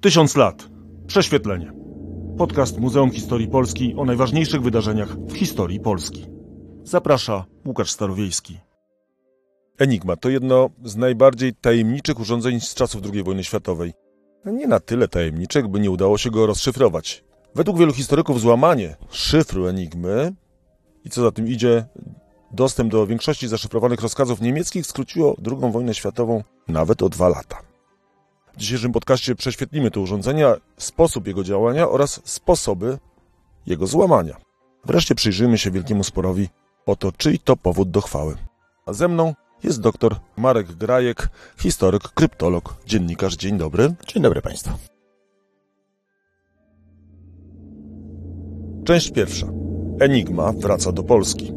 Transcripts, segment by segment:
Tysiąc lat. Prześwietlenie. Podcast Muzeum Historii Polski o najważniejszych wydarzeniach w historii Polski. Zaprasza Łukasz Starowiejski. Enigma to jedno z najbardziej tajemniczych urządzeń z czasów II wojny światowej. Nie na tyle tajemniczych, by nie udało się go rozszyfrować. Według wielu historyków złamanie szyfru Enigmy i co za tym idzie, dostęp do większości zaszyfrowanych rozkazów niemieckich skróciło II wojnę światową nawet o dwa lata. W dzisiejszym podcaście prześwietlimy to urządzenia, sposób jego działania oraz sposoby jego złamania. Wreszcie przyjrzymy się wielkiemu sporowi o to, czyj to powód do chwały. A ze mną jest dr Marek Grajek, historyk, kryptolog, dziennikarz. Dzień dobry. Dzień dobry Państwu. Część pierwsza. Enigma wraca do Polski.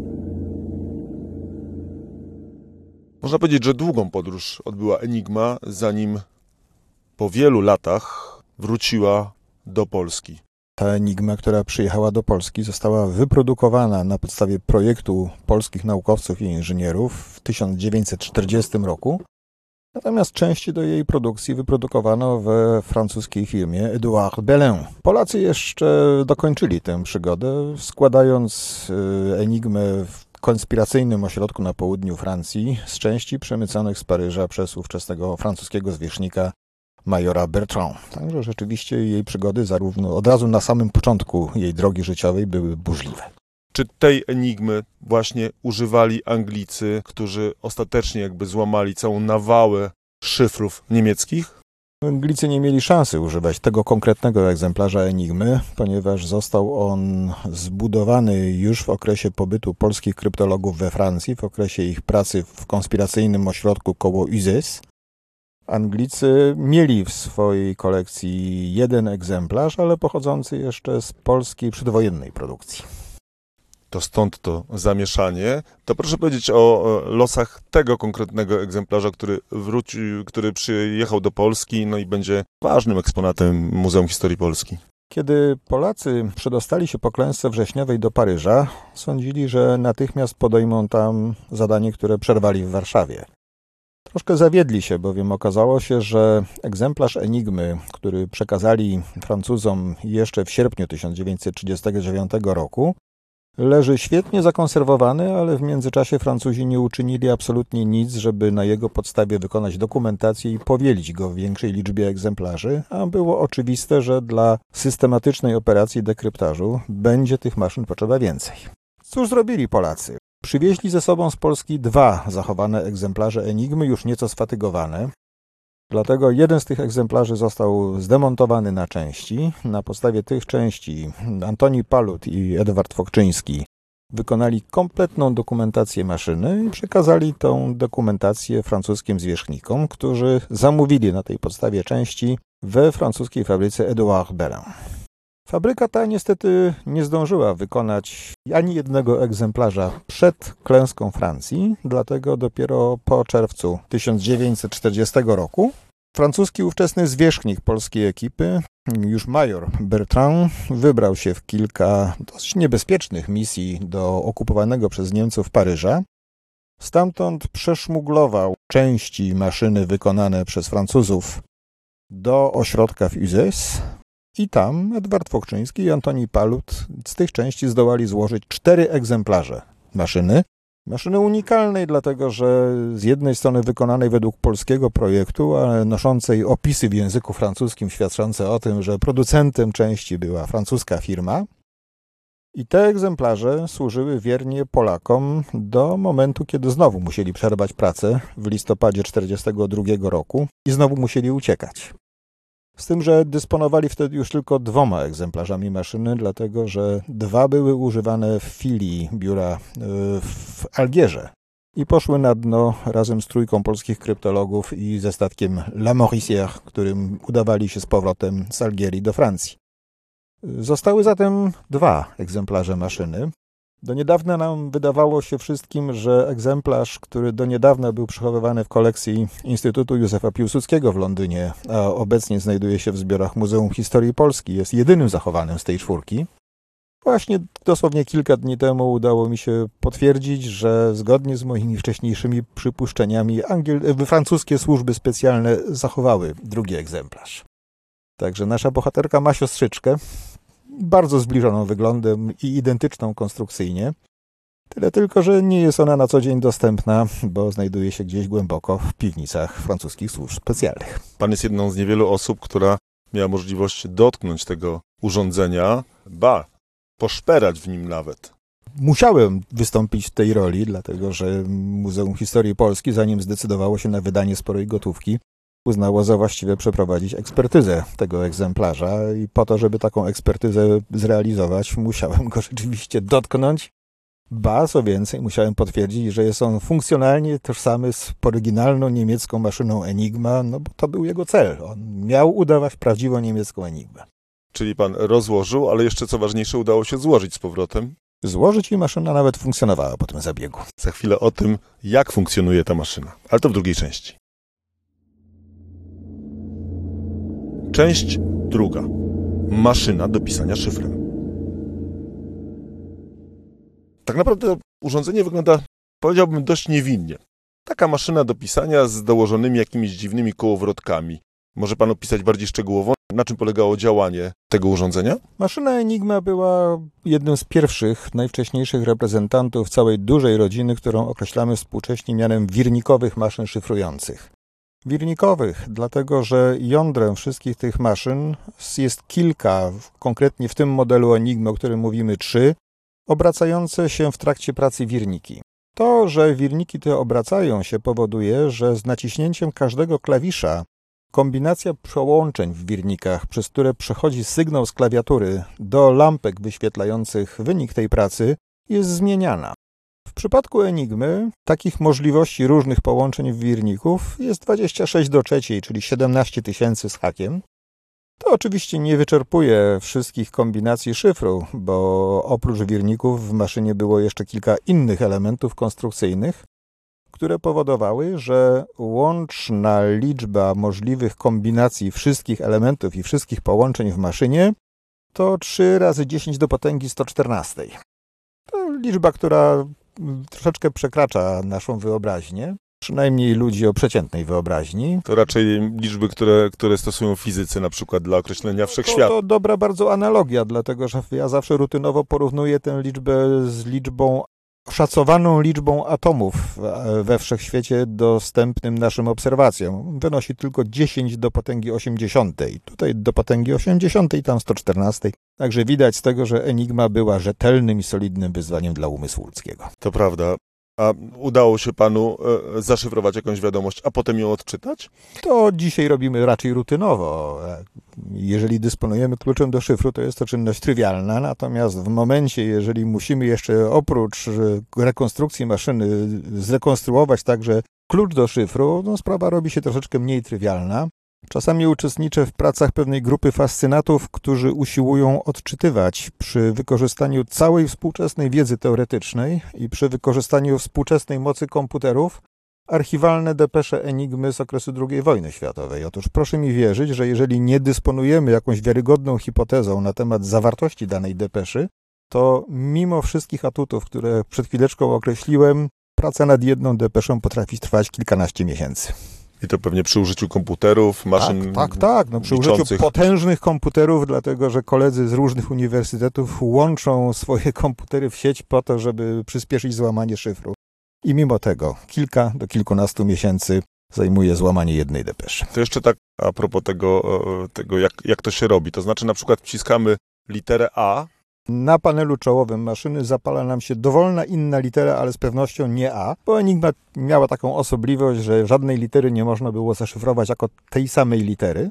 Można powiedzieć, że długą podróż odbyła Enigma, zanim po wielu latach wróciła do Polski. Ta enigma, która przyjechała do Polski, została wyprodukowana na podstawie projektu polskich naukowców i inżynierów w 1940 roku. Natomiast części do jej produkcji wyprodukowano we francuskiej firmie Edouard Belin. Polacy jeszcze dokończyli tę przygodę, składając y, enigmę w konspiracyjnym ośrodku na południu Francji z części przemyconych z Paryża przez ówczesnego francuskiego zwierzchnika majora Bertrand. Także rzeczywiście jej przygody zarówno od razu na samym początku jej drogi życiowej były burzliwe. Czy tej enigmy właśnie używali Anglicy, którzy ostatecznie jakby złamali całą nawałę szyfrów niemieckich? Anglicy nie mieli szansy używać tego konkretnego egzemplarza Enigmy, ponieważ został on zbudowany już w okresie pobytu polskich kryptologów we Francji, w okresie ich pracy w konspiracyjnym ośrodku koło Uzes. Anglicy mieli w swojej kolekcji jeden egzemplarz, ale pochodzący jeszcze z polskiej przedwojennej produkcji. To stąd to zamieszanie. To proszę powiedzieć o losach tego konkretnego egzemplarza, który wrócił, który przyjechał do Polski, no i będzie ważnym eksponatem Muzeum Historii Polski. Kiedy Polacy przedostali się po klęsce wrześniowej do Paryża, sądzili, że natychmiast podejmą tam zadanie, które przerwali w Warszawie. Troszkę zawiedli się, bowiem okazało się, że egzemplarz Enigmy, który przekazali Francuzom jeszcze w sierpniu 1939 roku, leży świetnie zakonserwowany, ale w międzyczasie Francuzi nie uczynili absolutnie nic, żeby na jego podstawie wykonać dokumentację i powielić go w większej liczbie egzemplarzy, a było oczywiste, że dla systematycznej operacji dekryptażu będzie tych maszyn potrzeba więcej. Cóż zrobili Polacy? Przywieźli ze sobą z Polski dwa zachowane egzemplarze Enigmy, już nieco sfatygowane. Dlatego jeden z tych egzemplarzy został zdemontowany na części. Na podstawie tych części Antoni Palut i Edward Fokczyński wykonali kompletną dokumentację maszyny i przekazali tą dokumentację francuskim zwierzchnikom, którzy zamówili na tej podstawie części we francuskiej fabryce Edouard Bellin. Fabryka ta niestety nie zdążyła wykonać ani jednego egzemplarza przed klęską Francji, dlatego dopiero po czerwcu 1940 roku francuski ówczesny zwierzchnik polskiej ekipy, już major Bertrand, wybrał się w kilka dość niebezpiecznych misji do okupowanego przez Niemców Paryża. Stamtąd przeszmuglował części maszyny wykonane przez Francuzów do ośrodka w Uzes, i tam Edward Fokczyński i Antoni Palut z tych części zdołali złożyć cztery egzemplarze maszyny. Maszyny unikalnej, dlatego że z jednej strony wykonanej według polskiego projektu, ale noszącej opisy w języku francuskim świadczące o tym, że producentem części była francuska firma. I te egzemplarze służyły wiernie Polakom do momentu, kiedy znowu musieli przerwać pracę w listopadzie 1942 roku i znowu musieli uciekać. Z tym, że dysponowali wtedy już tylko dwoma egzemplarzami maszyny, dlatego że dwa były używane w filii biura e, w Algierze i poszły na dno razem z trójką polskich kryptologów i ze statkiem La którym udawali się z powrotem z Algierii do Francji. Zostały zatem dwa egzemplarze maszyny, do niedawna nam wydawało się wszystkim, że egzemplarz, który do niedawna był przechowywany w kolekcji Instytutu Józefa Piłsudskiego w Londynie, a obecnie znajduje się w zbiorach Muzeum Historii Polski, jest jedynym zachowanym z tej czwórki. Właśnie dosłownie kilka dni temu udało mi się potwierdzić, że zgodnie z moimi wcześniejszymi przypuszczeniami angiel- francuskie służby specjalne zachowały drugi egzemplarz. Także nasza bohaterka ma siostrzyczkę, bardzo zbliżoną wyglądem i identyczną konstrukcyjnie. Tyle tylko, że nie jest ona na co dzień dostępna, bo znajduje się gdzieś głęboko w piwnicach francuskich służb specjalnych. Pan jest jedną z niewielu osób, która miała możliwość dotknąć tego urządzenia, ba, poszperać w nim nawet. Musiałem wystąpić w tej roli, dlatego że Muzeum Historii Polski, zanim zdecydowało się na wydanie sporej gotówki, uznało za właściwe przeprowadzić ekspertyzę tego egzemplarza i po to, żeby taką ekspertyzę zrealizować, musiałem go rzeczywiście dotknąć. Ba, co więcej, musiałem potwierdzić, że jest on funkcjonalnie tożsamy z oryginalną niemiecką maszyną Enigma, no bo to był jego cel. On miał udawać prawdziwą niemiecką Enigmę. Czyli pan rozłożył, ale jeszcze co ważniejsze, udało się złożyć z powrotem. Złożyć i maszyna nawet funkcjonowała po tym zabiegu. Za chwilę o tym, jak funkcjonuje ta maszyna, ale to w drugiej części. Część druga. Maszyna do pisania szyfrem. Tak naprawdę urządzenie wygląda, powiedziałbym, dość niewinnie. Taka maszyna do pisania z dołożonymi jakimiś dziwnymi kołowrotkami. Może pan opisać bardziej szczegółowo, na czym polegało działanie tego urządzenia? Maszyna Enigma była jednym z pierwszych, najwcześniejszych reprezentantów całej dużej rodziny, którą określamy współcześnie mianem wirnikowych maszyn szyfrujących. Wirnikowych, dlatego że jądrem wszystkich tych maszyn jest kilka, konkretnie w tym modelu Enigma, o którym mówimy trzy, obracające się w trakcie pracy wirniki. To, że wirniki te obracają się powoduje, że z naciśnięciem każdego klawisza kombinacja przełączeń w wirnikach, przez które przechodzi sygnał z klawiatury do lampek wyświetlających wynik tej pracy, jest zmieniana. Przypadku Enigmy takich możliwości różnych połączeń wirników jest 26 do trzeciej, czyli 17 tysięcy z hakiem. To oczywiście nie wyczerpuje wszystkich kombinacji szyfru, bo oprócz wirników w maszynie było jeszcze kilka innych elementów konstrukcyjnych, które powodowały, że łączna liczba możliwych kombinacji wszystkich elementów i wszystkich połączeń w maszynie to 3 razy 10 do potęgi 114. To liczba, która troszeczkę przekracza naszą wyobraźnię przynajmniej ludzi o przeciętnej wyobraźni. To raczej liczby, które, które stosują fizycy, na przykład dla określenia wszechświata. To, to dobra bardzo analogia, dlatego że ja zawsze rutynowo porównuję tę liczbę z liczbą szacowaną liczbą atomów we wszechświecie dostępnym naszym obserwacjom. Wynosi tylko 10 do potęgi 80. Tutaj do potęgi 80, tam 114. Także widać z tego, że Enigma była rzetelnym i solidnym wyzwaniem dla umysłu ludzkiego. To prawda. A udało się panu e, zaszyfrować jakąś wiadomość, a potem ją odczytać? To dzisiaj robimy raczej rutynowo. Jeżeli dysponujemy kluczem do szyfru, to jest to czynność trywialna, natomiast w momencie, jeżeli musimy jeszcze oprócz e, rekonstrukcji maszyny zrekonstruować także klucz do szyfru, no sprawa robi się troszeczkę mniej trywialna. Czasami uczestniczę w pracach pewnej grupy fascynatów, którzy usiłują odczytywać przy wykorzystaniu całej współczesnej wiedzy teoretycznej i przy wykorzystaniu współczesnej mocy komputerów archiwalne depesze Enigmy z okresu II wojny światowej. Otóż proszę mi wierzyć, że jeżeli nie dysponujemy jakąś wiarygodną hipotezą na temat zawartości danej depeszy, to mimo wszystkich atutów, które przed chwileczką określiłem, praca nad jedną depeszą potrafi trwać kilkanaście miesięcy. I to pewnie przy użyciu komputerów, maszyn. Tak, tak, tak. No, przy liczących. użyciu potężnych komputerów, dlatego że koledzy z różnych uniwersytetów łączą swoje komputery w sieć po to, żeby przyspieszyć złamanie szyfru. I mimo tego kilka do kilkunastu miesięcy zajmuje złamanie jednej depeszy. To jeszcze tak a propos tego, tego jak, jak to się robi. To znaczy na przykład wciskamy literę A, na panelu czołowym maszyny zapala nam się dowolna inna litera, ale z pewnością nie A, bo Enigma miała taką osobliwość, że żadnej litery nie można było zaszyfrować jako tej samej litery.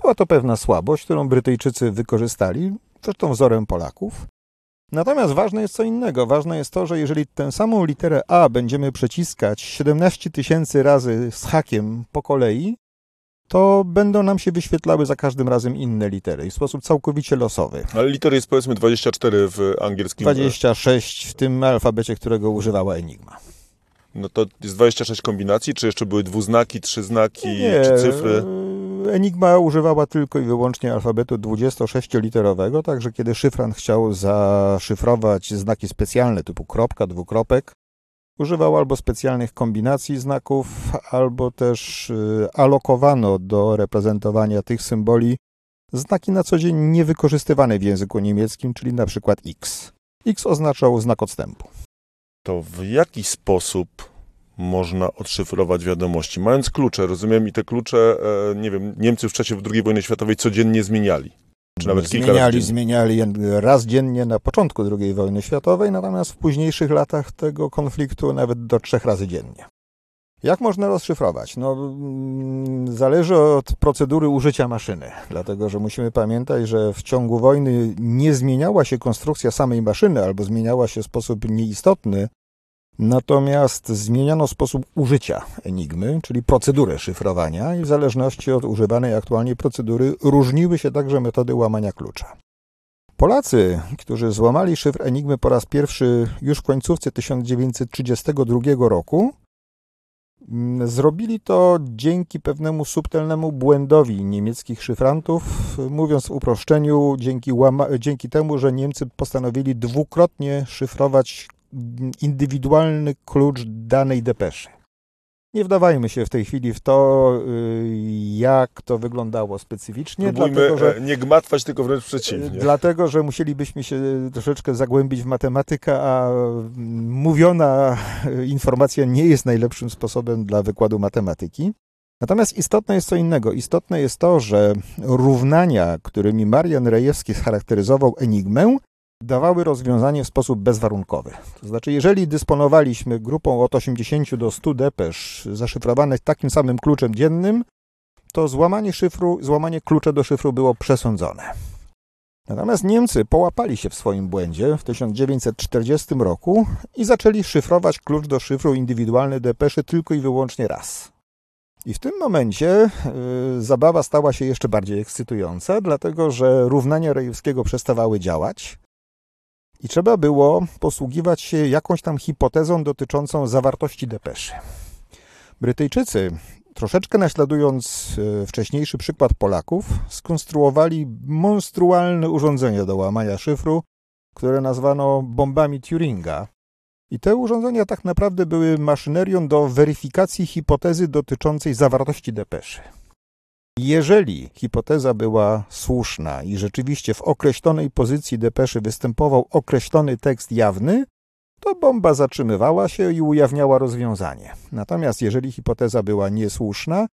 Była to pewna słabość, którą Brytyjczycy wykorzystali, zresztą wzorem Polaków. Natomiast ważne jest co innego. Ważne jest to, że jeżeli tę samą literę A będziemy przeciskać 17 tysięcy razy z hakiem po kolei, to będą nam się wyświetlały za każdym razem inne litery w sposób całkowicie losowy. Ale liter jest powiedzmy 24 w angielskim. 26 w tym alfabecie, którego używała Enigma. No to jest 26 kombinacji, czy jeszcze były dwuznaki, trzyznaki, Nie, czy cyfry? Enigma używała tylko i wyłącznie alfabetu 26-literowego, także kiedy szyfrant chciał zaszyfrować znaki specjalne typu kropka, dwukropek, Używał albo specjalnych kombinacji znaków, albo też y, alokowano do reprezentowania tych symboli znaki na co dzień niewykorzystywane w języku niemieckim, czyli na przykład X. X oznaczał znak odstępu. To w jaki sposób można odszyfrować wiadomości? Mając klucze, rozumiem, i te klucze, e, nie wiem, Niemcy w czasie II wojny światowej codziennie zmieniali. Czy nawet kilka razy zmieniali, dziennie. zmieniali raz dziennie na początku II wojny światowej, natomiast w późniejszych latach tego konfliktu nawet do trzech razy dziennie. Jak można rozszyfrować? No, mm, zależy od procedury użycia maszyny, dlatego że musimy pamiętać, że w ciągu wojny nie zmieniała się konstrukcja samej maszyny albo zmieniała się w sposób nieistotny, natomiast zmieniano sposób użycia enigmy, czyli procedurę szyfrowania i w zależności od używanej aktualnie procedury różniły się także metody łamania klucza. Polacy, którzy złamali szyfr enigmy po raz pierwszy już w końcówce 1932 roku, Mm, Zrobili to dzięki pewnemu subtelnemu błędowi niemieckich szyfrantów, mówiąc w uproszczeniu, dzięki, dzięki temu, że Niemcy postanowili dwukrotnie szyfrować indywidualny klucz danej depeszy. Nie wdawajmy się w tej chwili w to, y, jak to wyglądało specyficznie, Próbujmy dlatego że e, nie gmatwać, tylko wręcz przeciwnie. Dlatego, że musielibyśmy się troszeczkę zagłębić w matematykę, a mówiona informacja nie jest najlepszym sposobem dla wykładu matematyki. Natomiast istotne jest co innego. Istotne jest to, że równania, którymi Marian Rejewski scharakteryzował enigmę, dawały rozwiązanie w sposób bezwarunkowy. To znaczy, jeżeli dysponowaliśmy grupą od 80 do 100 depesz zaszyfrowanych takim samym kluczem dziennym, to złamanie szyfru, złamanie klucza do szyfru było przesądzone. Natomiast Niemcy połapali się w swoim błędzie w 1940 roku i zaczęli szyfrować klucz do szyfru indywidualny depeszy tylko i wyłącznie raz. I w tym momencie y, zabawa stała się jeszcze bardziej ekscytująca, dlatego że równania Rejewskiego przestawały działać i trzeba było posługiwać się jakąś tam hipotezą dotyczącą zawartości depeszy. Brytyjczycy troszeczkę naśladując e, wcześniejszy przykład Polaków, skonstruowali monstrualne urządzenia do łamania szyfru, które nazwano bombami Turinga. I te urządzenia tak naprawdę były maszynerią do weryfikacji hipotezy dotyczącej zawartości depeszy. Jeżeli hipoteza była słuszna i rzeczywiście w określonej pozycji depeszy występował określony tekst jawny, to bomba zatrzymywała się i ujawniała rozwiązanie. Natomiast jeżeli hipoteza była niesłuszna,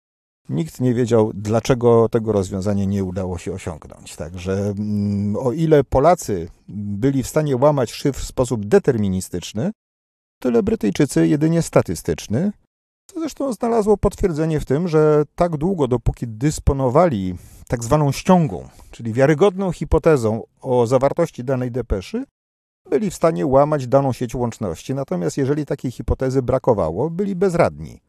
nikt nie wiedział, dlaczego tego rozwiązania nie udało się osiągnąć. Także mm, o ile Polacy byli w stanie łamać szyfr w sposób deterministyczny, tyle Brytyjczycy jedynie statystyczny. Co zresztą znalazło potwierdzenie w tym, że tak długo, dopóki dysponowali tak zwaną ściągą, czyli wiarygodną hipotezą o zawartości danej depeszy, byli w stanie łamać daną sieć łączności, natomiast jeżeli takiej hipotezy brakowało, byli bezradni.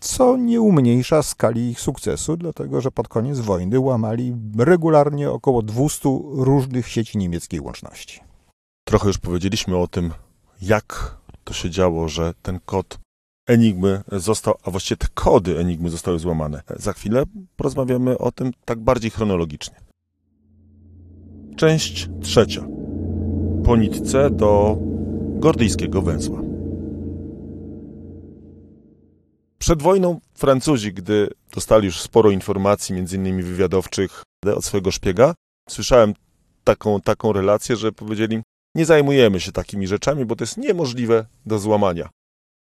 Co nie umniejsza skali ich sukcesu, dlatego że pod koniec wojny łamali regularnie około 200 różnych sieci niemieckiej łączności. Trochę już powiedzieliśmy o tym, jak to się działo, że ten kod Enigmy został, a właściwie te kody Enigmy zostały złamane. Za chwilę porozmawiamy o tym tak bardziej chronologicznie. Część trzecia. Po nitce do gordyjskiego węzła. Przed wojną Francuzi, gdy dostali już sporo informacji, między innymi wywiadowczych od swojego szpiega, słyszałem taką, taką relację, że powiedzieli, nie zajmujemy się takimi rzeczami, bo to jest niemożliwe do złamania.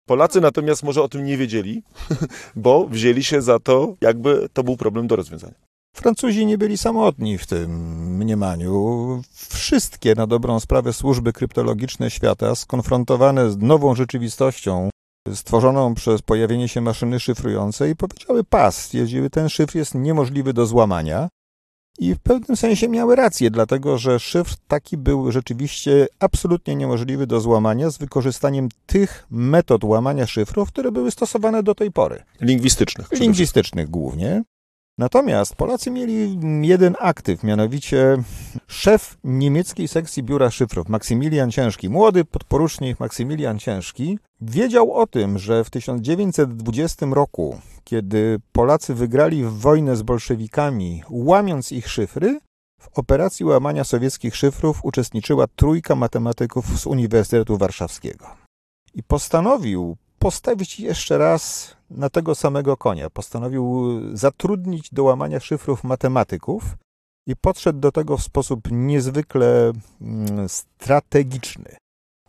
Polacy natomiast może o tym nie wiedzieli, bo wzięli się za to, jakby to był problem do rozwiązania. Francuzi nie byli samotni w tym mniemaniu. Wszystkie na dobrą sprawę służby kryptologiczne świata, skonfrontowane z nową rzeczywistością, stworzoną przez pojawienie się maszyny szyfrującej, powiedziały pas, stwierdziły, ten szyfr jest niemożliwy do złamania. I w pewnym sensie miały rację, dlatego że szyfr taki był rzeczywiście absolutnie niemożliwy do złamania z wykorzystaniem tych metod łamania szyfrów, które były stosowane do tej pory. Lingwistycznych. Lingwistycznych głównie. Natomiast Polacy mieli jeden aktyw, mianowicie szef niemieckiej sekcji biura szyfrów, Maksymilian Ciężki, młody podporucznik Maksymilian Ciężki, wiedział o tym, że w 1920 roku, kiedy Polacy wygrali wojnę z bolszewikami, łamiąc ich szyfry, w operacji łamania sowieckich szyfrów uczestniczyła trójka matematyków z Uniwersytetu Warszawskiego. I postanowił postawić jeszcze raz na tego samego konia. Postanowił zatrudnić do łamania szyfrów matematyków i podszedł do tego w sposób niezwykle mm, strategiczny.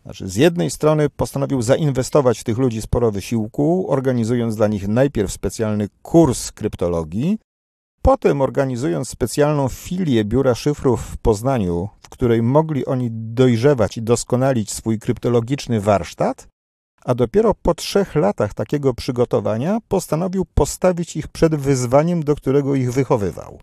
Znaczy, z jednej strony postanowił zainwestować w tych ludzi sporo wysiłku, organizując dla nich najpierw specjalny kurs kryptologii, potem organizując specjalną filię biura szyfrów w Poznaniu, w której mogli oni dojrzewać i doskonalić swój kryptologiczny warsztat, a dopiero po trzech latach takiego przygotowania postanowił postawić ich przed wyzwaniem, do którego ich wychowywał.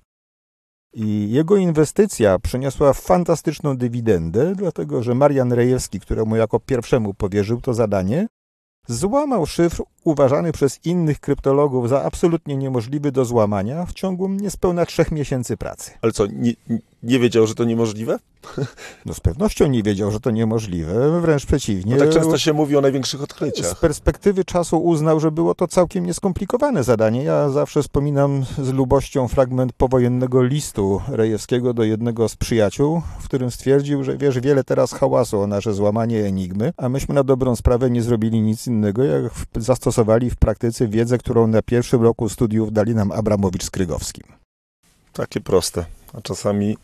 I jego inwestycja przyniosła fantastyczną dywidendę, dlatego że Marian Rejewski, któremu jako pierwszemu powierzył to zadanie, złamał szyfr uważany przez innych kryptologów za absolutnie niemożliwy do złamania w ciągu niespełna trzech miesięcy pracy. Ale co, nie, nie wiedział, że to niemożliwe? No z pewnością nie wiedział, że to niemożliwe, wręcz przeciwnie. No tak często się mówi o największych odkryciach. Z perspektywy czasu uznał, że było to całkiem nieskomplikowane zadanie. Ja zawsze wspominam z lubością fragment powojennego listu Rejewskiego do jednego z przyjaciół, w którym stwierdził, że wiesz, wiele teraz hałasu o nasze złamanie enigmy, a myśmy na dobrą sprawę nie zrobili nic innego, jak zastosowali w praktyce wiedzę, którą na pierwszym roku studiów dali nam Abramowicz z Krygowskim. Takie proste, a czasami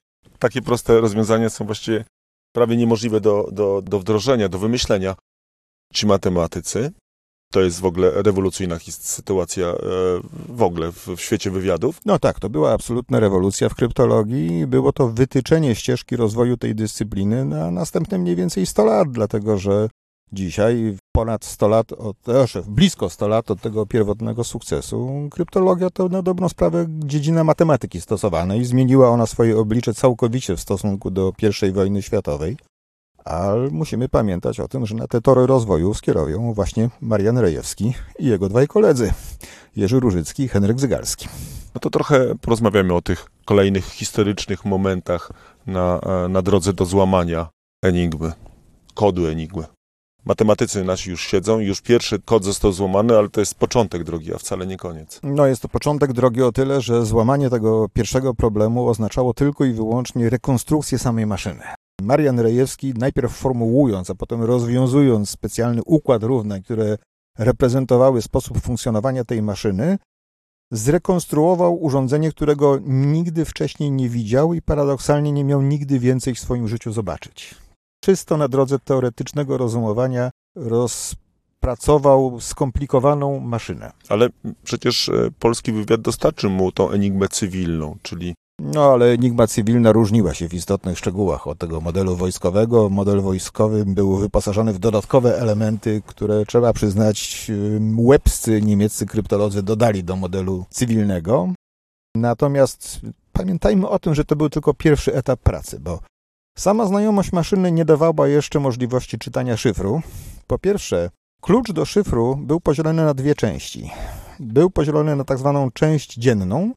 takie proste rozwiązania są właściwie prawie niemożliwe do, do, do wdrożenia, do wymyślenia. Ci matematycy, to jest w ogóle rewolucyjna sytuacja e, w ogóle w, świecie wywiadów. No tak, to była absolutna rewolucja w kryptologii. Było to wytyczenie ścieżki rozwoju tej dyscypliny na następne mniej więcej 100 lat, dlatego że Dzisiaj, ponad 100 lat, od, blisko 100 lat od tego pierwotnego sukcesu, kryptologia to na dobrą sprawę dziedzina matematyki stosowanej. Zmieniła ona swoje oblicze całkowicie w stosunku do I wojny światowej. Ale musimy pamiętać o tym, że na te tory rozwoju skierują właśnie Marian Rejewski i jego dwaj koledzy, Jerzy Różycki i Henryk Zygalski. No to trochę porozmawiamy o tych kolejnych historycznych momentach na, na drodze do złamania enigmy, kodu enigmy matematycy nasi już siedzą już pierwszy kod został złamany, ale to jest początek drogi, a wcale nie koniec. No jest to początek drogi o tyle, że złamanie tego pierwszego problemu oznaczało tylko i wyłącznie rekonstrukcję samej maszyny. Marian Rejewski najpierw formułując, a potem rozwiązując specjalny układ równań, które reprezentowały sposób funkcjonowania tej maszyny, zrekonstruował urządzenie, którego nigdy wcześniej nie widział i paradoksalnie nie miał nigdy więcej w swoim życiu zobaczyć czysto na drodze teoretycznego rozumowania rozpracował skomplikowaną maszynę. Ale przecież e, polski wywiad dostarczył mu tą enigmę cywilną, czyli no, ale enigma cywilna różniła się w istotnych szczegółach od tego modelu wojskowego. Model wojskowy był wyposażony w dodatkowe elementy, które trzeba przyznać, łebscy niemieccy kryptolodzy dodali do modelu cywilnego. Natomiast pamiętajmy o tym, że to był tylko pierwszy etap pracy, bo Sama znajomość maszyny nie dawała jeszcze możliwości czytania szyfru. Po pierwsze, klucz do szyfru był podzielony na dwie części. Był podzielony na tak zwaną część dzienną,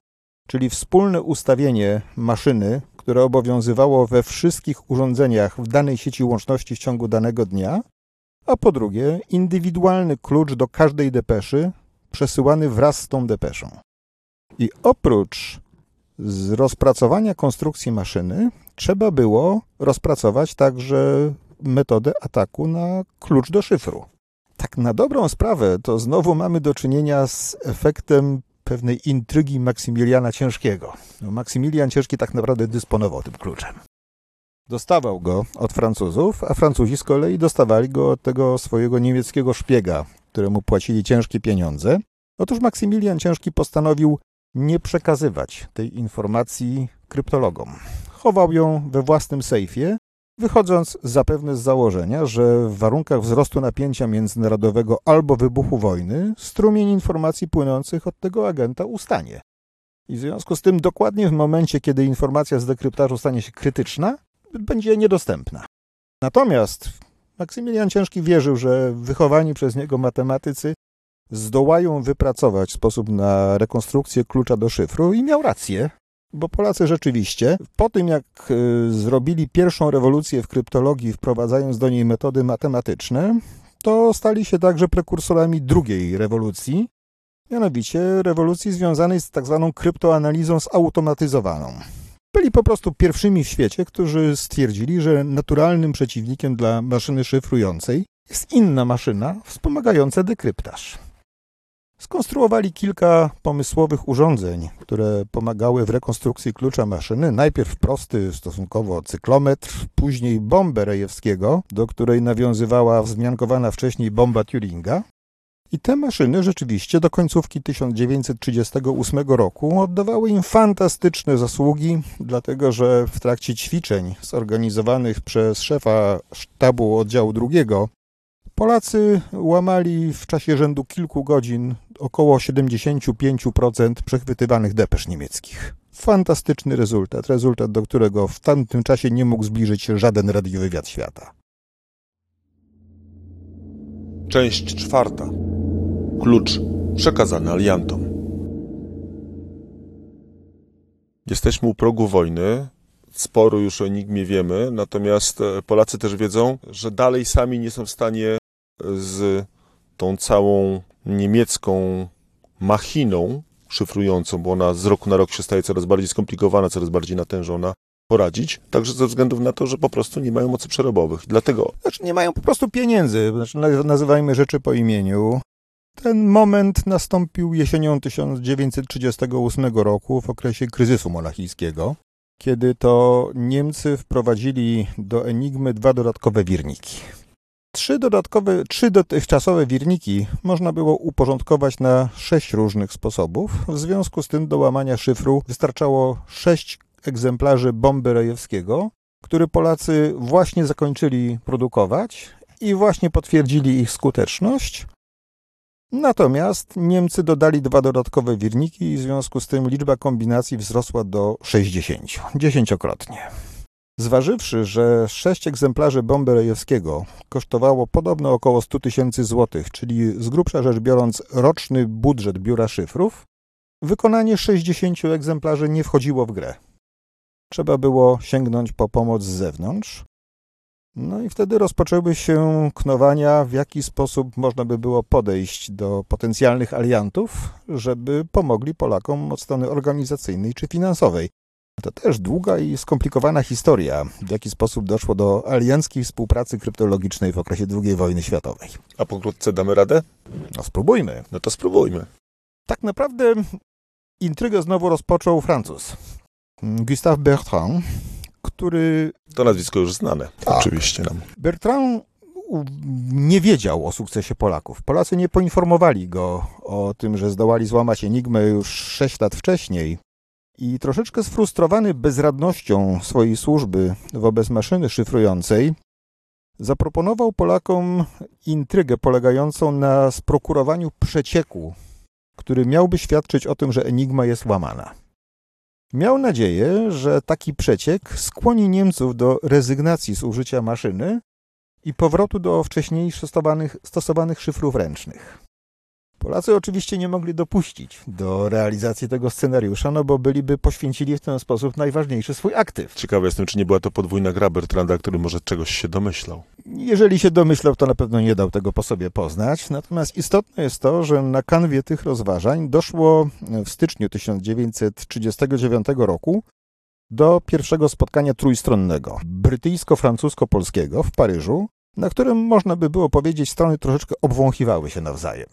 czyli wspólne ustawienie maszyny, które obowiązywało we wszystkich urządzeniach w danej sieci łączności w ciągu danego dnia, a po drugie, indywidualny klucz do każdej depeszy przesyłany wraz z tą depeszą. I oprócz z rozpracowania konstrukcji maszyny trzeba było rozpracować także metodę ataku na klucz do szyfru. Tak na dobrą sprawę to znowu mamy do czynienia z efektem pewnej intrygi Maksymiliana Ciężkiego. No, Maksymilian Ciężki tak naprawdę dysponował tym kluczem. Dostawał go od Francuzów, a Francuzi z kolei dostawali go od tego swojego niemieckiego szpiega, któremu płacili ciężkie pieniądze. Otóż Maksymilian Ciężki postanowił nie przekazywać tej informacji kryptologom. Chował ją we własnym sejfie, wychodząc zapewne z założenia, że w warunkach wzrostu napięcia międzynarodowego albo wybuchu wojny strumień informacji płynących od tego agenta ustanie. I w związku z tym dokładnie w momencie, kiedy informacja z dekryptażu stanie się krytyczna, będzie niedostępna. Natomiast Maksymilian Ciężki wierzył, że wychowani przez niego matematycy zdołają wypracować sposób na rekonstrukcję klucza do szyfru i miał rację, bo Polacy rzeczywiście, po tym jak y, zrobili pierwszą rewolucję w kryptologii, wprowadzając do niej metody matematyczne, to stali się także prekursorami drugiej rewolucji, mianowicie rewolucji związanej z tak zwaną kryptoanalizą zautomatyzowaną. Byli po prostu pierwszymi w świecie, którzy stwierdzili, że naturalnym przeciwnikiem dla maszyny szyfrującej jest inna maszyna wspomagająca dekryptaż. Skonstruowali kilka pomysłowych urządzeń, które pomagały w rekonstrukcji klucza maszyny. Najpierw prosty stosunkowo cyklometr, później bombę Rejewskiego, do której nawiązywała wzmiankowana wcześniej bomba Turinga. I te maszyny rzeczywiście do końcówki 1938 roku oddawały im fantastyczne zasługi, dlatego że w trakcie ćwiczeń zorganizowanych przez szefa sztabu oddziału drugiego Polacy łamali w czasie rzędu kilku godzin około 75% przechwytywanych depesz niemieckich. Fantastyczny rezultat, rezultat, do którego w tamtym czasie nie mógł zbliżyć się żaden radiowywiad świata. Część czwarta. Klucz przekazany aliantom. Jesteśmy u progu wojny. Sporo już o Enigmie wiemy, natomiast e, Polacy też wiedzą, że dalej sami nie są w stanie z tą całą niemiecką machiną szyfrującą, bo ona z roku na rok się staje coraz bardziej skomplikowana, coraz bardziej natężona, poradzić, także ze względu na to, że po prostu nie mają mocy przerobowych. Dlatego... Znaczy nie mają po prostu pieniędzy, znaczy nazywajmy rzeczy po imieniu. Ten moment nastąpił jesienią 1938 roku w okresie kryzysu monachijskiego, kiedy to Niemcy wprowadzili do Enigmy dwa dodatkowe wirniki. Trzy dodatkowe, trzy dotychczasowe wirniki można było uporządkować na sześć różnych sposobów. W związku z tym do łamania szyfru wystarczało sześć egzemplarzy bomby Rejewskiego, który Polacy właśnie zakończyli produkować i właśnie potwierdzili ich skuteczność. Natomiast Niemcy dodali dwa dodatkowe wirniki i w związku z tym liczba kombinacji wzrosła do 60, dziesięciokrotnie. Zważywszy, że sześć egzemplarzy bomby Rejewskiego kosztowało podobno około 100 tysięcy złotych, czyli z grubsza rzecz biorąc roczny budżet biura szyfrów, wykonanie 60 egzemplarzy nie wchodziło w grę. Trzeba było sięgnąć po pomoc z zewnątrz. No i wtedy rozpoczęły się knowania, w jaki sposób można by było podejść do potencjalnych aliantów, żeby pomogli Polakom od strony organizacyjnej czy finansowej. To też długa i skomplikowana historia, w jaki sposób doszło do alianckiej współpracy kryptologicznej w okresie II wojny światowej. A pokrótce damy radę? No spróbujmy. No to spróbujmy. Tak naprawdę intrygę znowu rozpoczął Francuz. Gustave Bertrand, który... To nazwisko już znane, tak. oczywiście nam. Bertrand nie wiedział o sukcesie Polaków. Polacy nie poinformowali go o tym, że zdołali złamać Enigmę już 6 lat wcześniej. I troszeczkę sfrustrowany bezradnością swojej służby wobec maszyny szyfrującej, zaproponował Polakom intrygę polegającą na sprokurowaniu przecieku, który miałby świadczyć o tym, że Enigma jest łamana. Miał nadzieję, że taki przeciek skłoni Niemców do rezygnacji z użycia maszyny i powrotu do wcześniej stosowanych, stosowanych szyfrów ręcznych. Polacy oczywiście nie mogli dopuścić do realizacji tego scenariusza, no bo byliby poświęcili w ten sposób najważniejszy swój aktyw. Ciekawy jestem, czy nie była to podwójna gra Bertranda, który może czegoś się domyślał. Jeżeli się domyślał, to na pewno nie dał tego po sobie poznać. Natomiast istotne jest to, że na kanwie tych rozważań doszło w styczniu 1939 roku do pierwszego spotkania trójstronnego brytyjsko-francusko-polskiego w Paryżu, na którym można by było powiedzieć, strony troszeczkę obwąchiwały się nawzajem.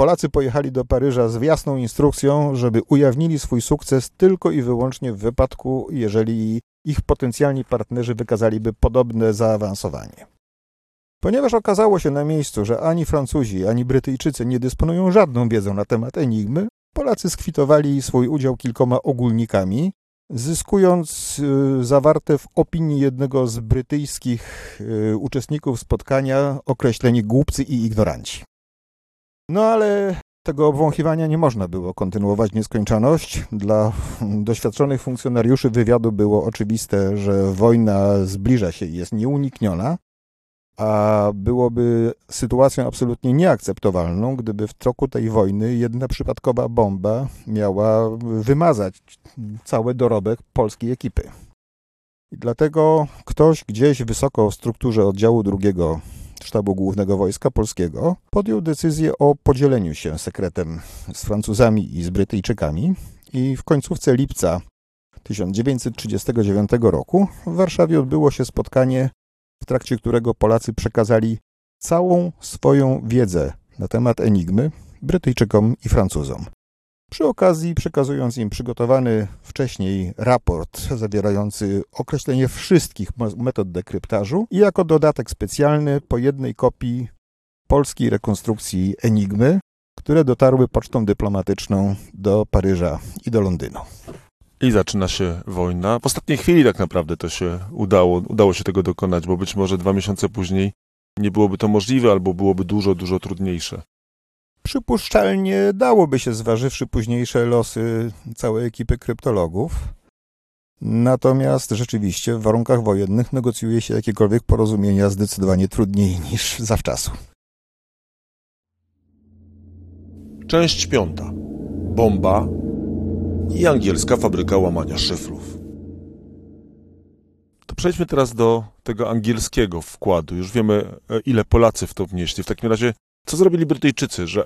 Polacy pojechali do Paryża z jasną instrukcją, żeby ujawnili swój sukces tylko i wyłącznie w wypadku, jeżeli ich potencjalni partnerzy wykazaliby podobne zaawansowanie. Ponieważ okazało się na miejscu, że ani Francuzi, ani Brytyjczycy nie dysponują żadną wiedzą na temat Enigmy, Polacy skwitowali swój udział kilkoma ogólnikami, zyskując y, zawarte w opinii jednego z brytyjskich y, uczestników spotkania określenie głupcy i ignoranci. No ale tego obwąchiwania nie można było kontynuować nieskończoność. Dla doświadczonych funkcjonariuszy wywiadu było oczywiste, że wojna zbliża się i jest nieunikniona, a byłoby sytuacją absolutnie nieakceptowalną, gdyby w toku tej wojny jedna przypadkowa bomba miała wymazać cały dorobek polskiej ekipy. I dlatego ktoś gdzieś wysoko w strukturze oddziału drugiego Sztabu Głównego Wojska Polskiego podjął decyzję o podzieleniu się sekretem z Francuzami i z Brytyjczykami i w końcówce lipca 1939 roku w Warszawie odbyło się spotkanie, w trakcie którego Polacy przekazali całą swoją wiedzę na temat Enigmy Brytyjczykom i Francuzom. Przy okazji przekazując im przygotowany wcześniej raport zawierający określenie wszystkich metod dekryptażu i jako dodatek specjalny po jednej kopii polskiej rekonstrukcji Enigmy, które dotarły pocztą dyplomatyczną do Paryża i do Londynu. I zaczyna się wojna. W ostatniej chwili tak naprawdę to się udało, udało się tego dokonać, bo być może dwa miesiące później nie byłoby to możliwe, albo byłoby dużo, dużo trudniejsze. Przypuszczalnie dałoby się, zważywszy późniejsze losy całej ekipy kryptologów. Natomiast rzeczywiście w warunkach wojennych negocjuje się jakiekolwiek porozumienia zdecydowanie trudniej niż zawczasu. Część piąta. Bomba i angielska fabryka łamania szyfrów. To przejdźmy teraz do tego angielskiego wkładu. Już wiemy, e, ile Polacy w to wnieśli. W takim razie, co zrobili Brytyjczycy, że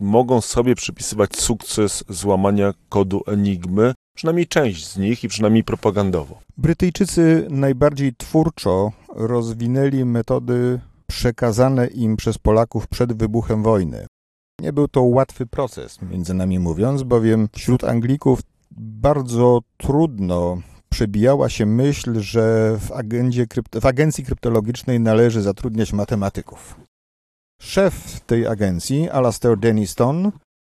mogą sobie przypisywać sukces złamania kodu Enigmy, przynajmniej część z nich i przynajmniej propagandowo? Brytyjczycy najbardziej twórczo rozwinęli metody przekazane im przez Polaków przed wybuchem wojny. Nie był to łatwy proces, między nami mówiąc, bowiem wśród Anglików bardzo trudno przebijała się myśl, że w, agendzie, w agencji kryptologicznej należy zatrudniać matematyków. Szef tej agencji, Alastair Denniston,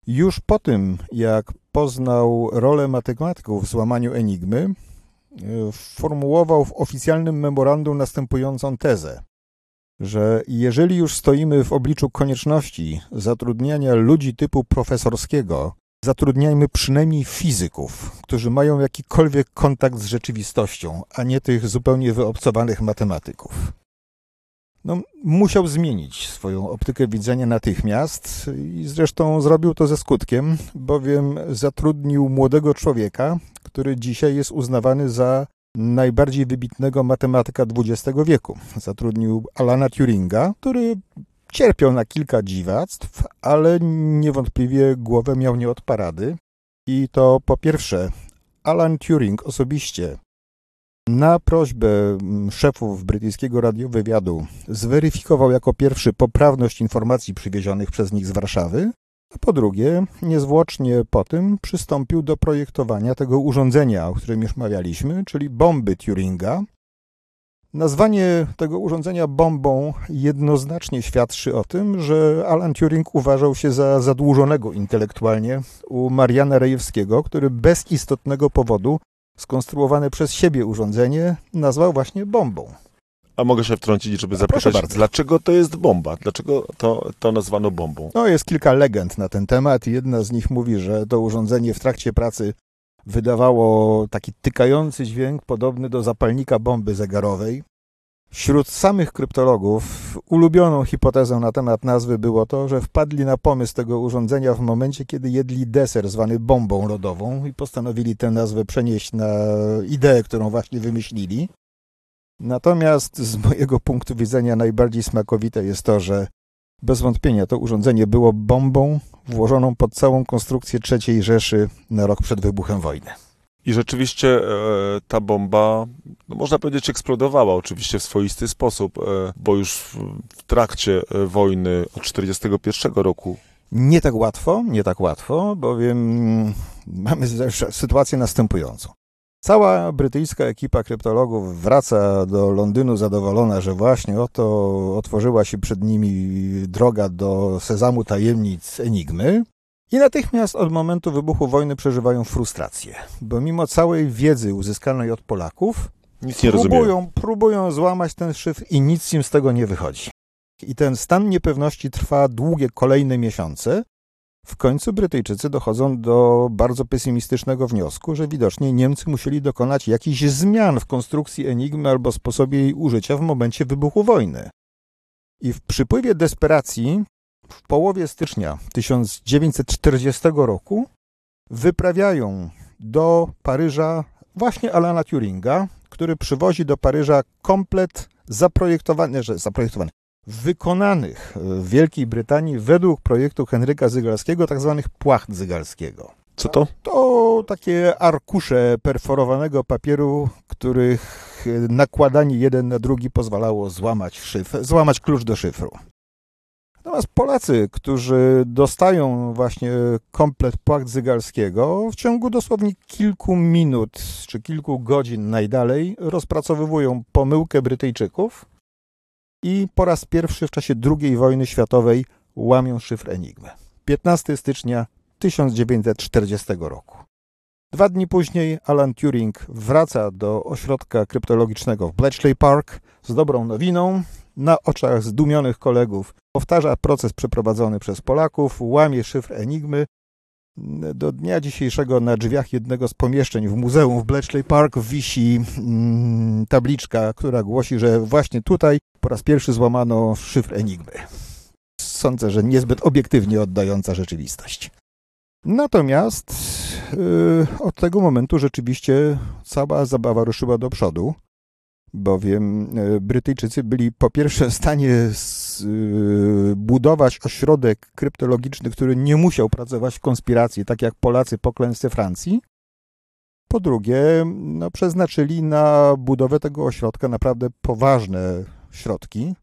już po tym, jak poznał rolę matematyków w złamaniu enigmy, formułował w oficjalnym memorandum następującą tezę że jeżeli już stoimy w obliczu konieczności zatrudniania ludzi typu profesorskiego, zatrudniajmy przynajmniej fizyków, którzy mają jakikolwiek kontakt z rzeczywistością, a nie tych zupełnie wyobcowanych matematyków. No, musiał zmienić swoją optykę widzenia natychmiast i zresztą zrobił to ze skutkiem, bowiem zatrudnił młodego człowieka, który dzisiaj jest uznawany za najbardziej wybitnego matematyka XX wieku. Zatrudnił Alana Turinga, który cierpiał na kilka dziwactw, ale niewątpliwie głowę miał nie od parady. I to po pierwsze, Alan Turing osobiście na prośbę mm, szefów brytyjskiego radiowywiadu zweryfikował jako pierwszy poprawność informacji przywiezionych przez nich z Warszawy, a po drugie, niezwłocznie po tym przystąpił do projektowania tego urządzenia, o którym już mawialiśmy, czyli bomby Turinga. Nazwanie tego urządzenia bombą jednoznacznie świadczy o tym, że Alan Turing uważał się za zadłużonego intelektualnie u Mariana Rejewskiego, który bez istotnego powodu skonstruowane przez siebie urządzenie nazwał właśnie bombą. A mogę się wtrącić, żeby zapytać, dlaczego to jest bomba? Dlaczego to, to nazwano bombą? No, jest kilka legend na ten temat. Jedna z nich mówi, że to urządzenie w trakcie pracy wydawało taki tykający dźwięk podobny do zapalnika bomby zegarowej. Wśród samych kryptologów ulubioną hipotezą na temat nazwy było to, że wpadli na pomysł tego urządzenia w momencie, kiedy jedli deser zwany bombą lodową i postanowili tę nazwę przenieść na ideę, którą właśnie wymyślili. Natomiast z mojego punktu widzenia najbardziej smakowite jest to, że bez wątpienia to urządzenie było bombą włożoną pod całą konstrukcję III Rzeszy na rok przed wybuchem wojny. I rzeczywiście e, ta bomba, no można powiedzieć, eksplodowała oczywiście w swoisty sposób, e, bo już w, trakcie e, wojny od 1941 roku nie tak łatwo, nie tak łatwo, bowiem mamy sytuację następującą. Cała brytyjska ekipa kryptologów wraca do Londynu zadowolona, że właśnie oto otworzyła się przed nimi droga do sezamu tajemnic Enigmy. I natychmiast od momentu wybuchu wojny przeżywają frustrację, bo mimo całej wiedzy uzyskanej od Polaków, nic nie próbują, próbują złamać ten szyfr i nic im z tego nie wychodzi. I ten stan niepewności trwa długie kolejne miesiące, w końcu Brytyjczycy dochodzą do bardzo pesymistycznego wniosku, że widocznie Niemcy musieli dokonać jakichś zmian w konstrukcji Enigmy albo sposobie jej użycia w momencie wybuchu wojny. I w przypływie desperacji w połowie stycznia 1940 roku wyprawiają do Paryża właśnie Alana Turinga, który przywozi do Paryża komplet zaprojektowany, że zaprojektowany, wykonanych w Wielkiej Brytanii według projektu Henryka Zygalskiego, tak zwanych płacht Zygalskiego. Co to? To takie arkusze perforowanego papieru, których nakładanie jeden na drugi pozwalało złamać szyfr, złamać klucz do szyfru. Natomiast Polacy, którzy dostają właśnie komplet płakt zygalskiego, w ciągu dosłownie kilku minut czy kilku godzin najdalej rozpracowywują pomyłkę Brytyjczyków i po raz pierwszy w czasie II wojny światowej łamią szyfr Enigmy. 15 stycznia 1940 roku. Dwa dni później Alan Turing wraca do ośrodka kryptologicznego w Bletchley Park z dobrą nowiną. Na oczach zdumionych kolegów powtarza proces przeprowadzony przez Polaków, łamie szyfr Enigmy. Do dnia dzisiejszego na drzwiach jednego z pomieszczeń w muzeum w Bletchley Park wisi mm, tabliczka, która głosi, że właśnie tutaj po raz pierwszy złamano szyfr Enigmy. Sądzę, że niezbyt obiektywnie oddająca rzeczywistość. Natomiast yy, od tego momentu rzeczywiście cała zabawa ruszyła do przodu, bowiem yy, Brytyjczycy byli po pierwsze w stanie z, yy, budować ośrodek kryptologiczny, który nie musiał pracować w konspiracji, tak jak Polacy po klęsce Francji. Po drugie, no, przeznaczyli na budowę tego ośrodka naprawdę poważne środki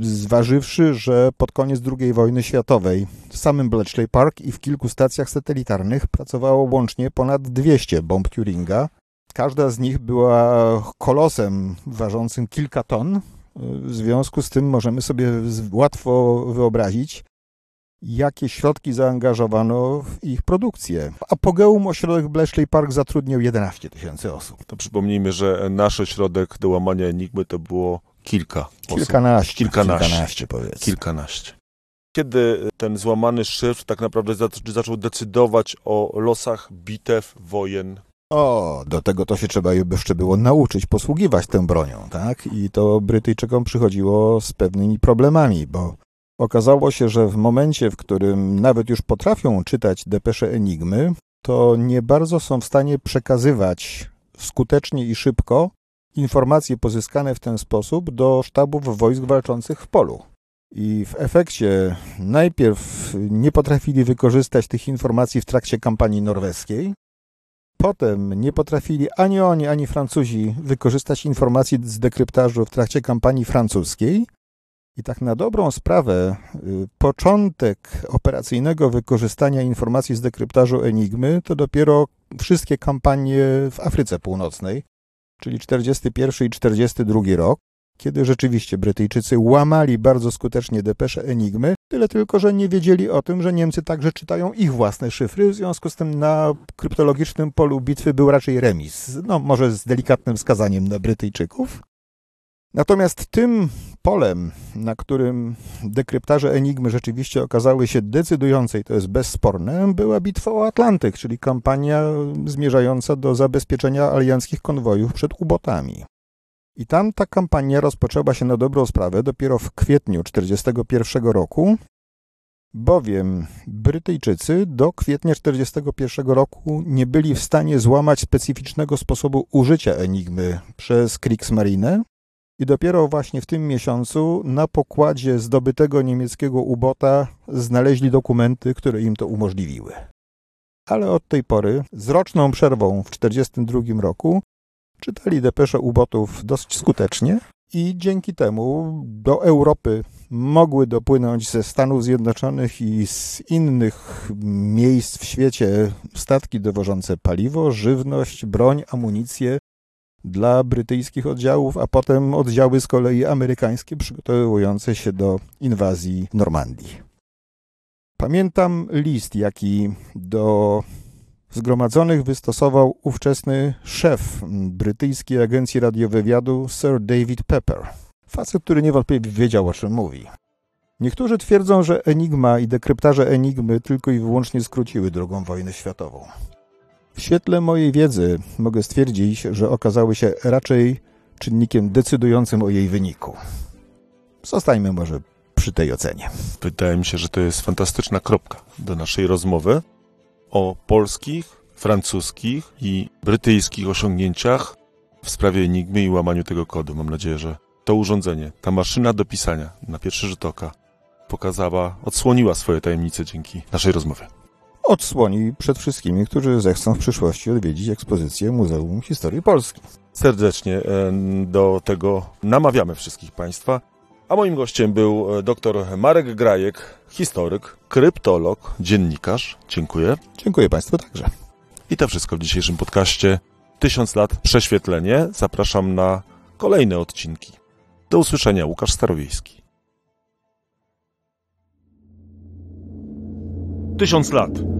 zważywszy, że pod koniec II wojny światowej w samym Bletchley Park i w kilku stacjach satelitarnych pracowało łącznie ponad 200 bomb Turinga. Każda z nich była kolosem ważącym kilka ton. W związku z tym możemy sobie łatwo wyobrazić, jakie środki zaangażowano w ich produkcję. Apogeum ośrodek Bletchley Park zatrudniał 11 tysięcy osób. To przypomnijmy, że nasz ośrodek do łamania Enigmy to było kilka. Kilkanaście. Kilkanaście. Kilkanaście, powiedzmy. Kilkanaście. Kiedy ten złamany szyfr tak naprawdę zaczął decydować o losach bitew, wojen? O, do tego to się trzeba jeszcze było nauczyć posługiwać tą bronią, tak? I to Brytyjczykom przychodziło z pewnymi problemami, bo okazało się, że w momencie, w którym nawet już potrafią czytać depesze Enigmy, to nie bardzo są w stanie przekazywać skutecznie i szybko informacje pozyskane w ten sposób do sztabów wojsk walczących w polu. I w efekcie najpierw nie potrafili wykorzystać tych informacji w trakcie kampanii norweskiej, potem nie potrafili ani oni, ani Francuzi wykorzystać informacji z dekryptażu w trakcie kampanii francuskiej. I tak na dobrą sprawę, y, początek operacyjnego wykorzystania informacji z dekryptażu Enigmy to dopiero wszystkie kampanie w Afryce Północnej, czyli 41 i 42 rok, kiedy rzeczywiście Brytyjczycy łamali bardzo skutecznie depesze Enigmy, tyle tylko, że nie wiedzieli o tym, że Niemcy także czytają ich własne szyfry, w związku z tym na kryptologicznym polu bitwy był raczej remis, no może z delikatnym wskazaniem na Brytyjczyków. Natomiast tym polem, na którym dekryptarze Enigmy rzeczywiście okazały się decydujące, i to jest bezsporne, była bitwa o Atlantyk, czyli kampania zmierzająca do zabezpieczenia alianckich konwojów przed ubotami. I tam ta kampania rozpoczęła się na dobrą sprawę dopiero w kwietniu 1941 roku, bowiem Brytyjczycy do kwietnia 1941 roku nie byli w stanie złamać specyficznego sposobu użycia Enigmy przez Kriegsmarine, i dopiero właśnie w tym miesiącu na pokładzie zdobytego niemieckiego ubota znaleźli dokumenty, które im to umożliwiły. Ale od tej pory, z roczną przerwą w 1942 roku, czytali depesze ubotów dosyć skutecznie i dzięki temu do Europy mogły dopłynąć ze Stanów Zjednoczonych i z innych miejsc w świecie statki dowożące paliwo, żywność, broń, amunicję dla brytyjskich oddziałów, a potem oddziały z kolei amerykańskie przygotowujące się do inwazji Normandii. Pamiętam list, jaki do zgromadzonych wystosował ówczesny szef brytyjskiej agencji radiowywiadu Sir David Pepper. Facet, który niewątpliwie wiedział, o czym mówi. Niektórzy twierdzą, że Enigma i dekryptarze Enigmy tylko i wyłącznie skróciły drugą wojnę światową. W świetle mojej wiedzy mogę stwierdzić, że okazały się raczej czynnikiem decydującym o jej wyniku. Zostańmy może przy tej ocenie. Wydaje mi się, że to jest fantastyczna kropka do naszej rozmowy o polskich, francuskich i brytyjskich osiągnięciach w sprawie Enigmy i łamaniu tego kodu. Mam nadzieję, że to urządzenie, ta maszyna do pisania na pierwszy rzut oka pokazała, odsłoniła swoje tajemnice dzięki naszej rozmowie odsłoni przed wszystkimi, którzy zechcą w przyszłości odwiedzić ekspozycję Muzeum Historii Polski. Serdecznie e, do tego namawiamy wszystkich Państwa. A moim gościem był e, dr Marek Grajek, historyk, kryptolog, dziennikarz. Dziękuję. Dziękuję Państwu także. I to wszystko w dzisiejszym podcaście. Tysiąc lat prześwietlenie. Zapraszam na kolejne odcinki. Do usłyszenia, Łukasz Starowiejski. Tysiąc lat.